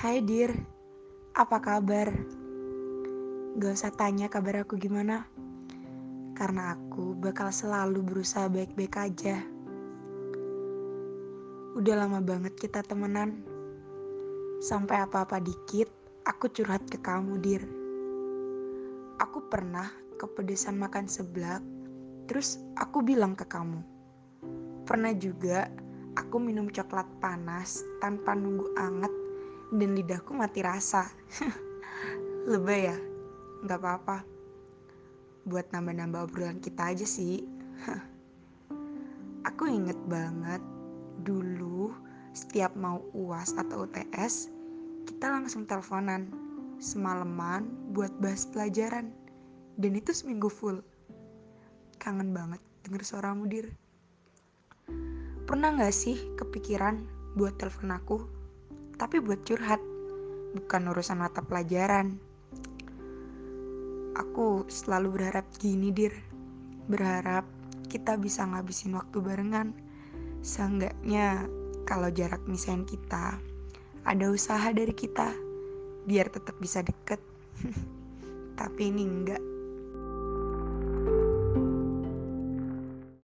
Hai Dir, apa kabar? Gak usah tanya kabar aku gimana. Karena aku bakal selalu berusaha baik-baik aja. Udah lama banget kita temenan. Sampai apa-apa dikit, aku curhat ke kamu Dir. Aku pernah kepedesan makan seblak Terus aku bilang ke kamu. Pernah juga aku minum coklat panas tanpa nunggu anget dan lidahku mati rasa. Lebay ya? Gak apa-apa. Buat nambah-nambah obrolan kita aja sih. Aku inget banget dulu setiap mau UAS atau UTS, kita langsung teleponan semalaman buat bahas pelajaran. Dan itu seminggu full. Kangen banget denger suara mudir. Pernah gak sih kepikiran buat telepon aku tapi buat curhat, bukan urusan mata pelajaran. Aku selalu berharap gini, Dir. Berharap kita bisa ngabisin waktu barengan. Seenggaknya kalau jarak misain kita, ada usaha dari kita biar tetap bisa deket. Tapi ini enggak.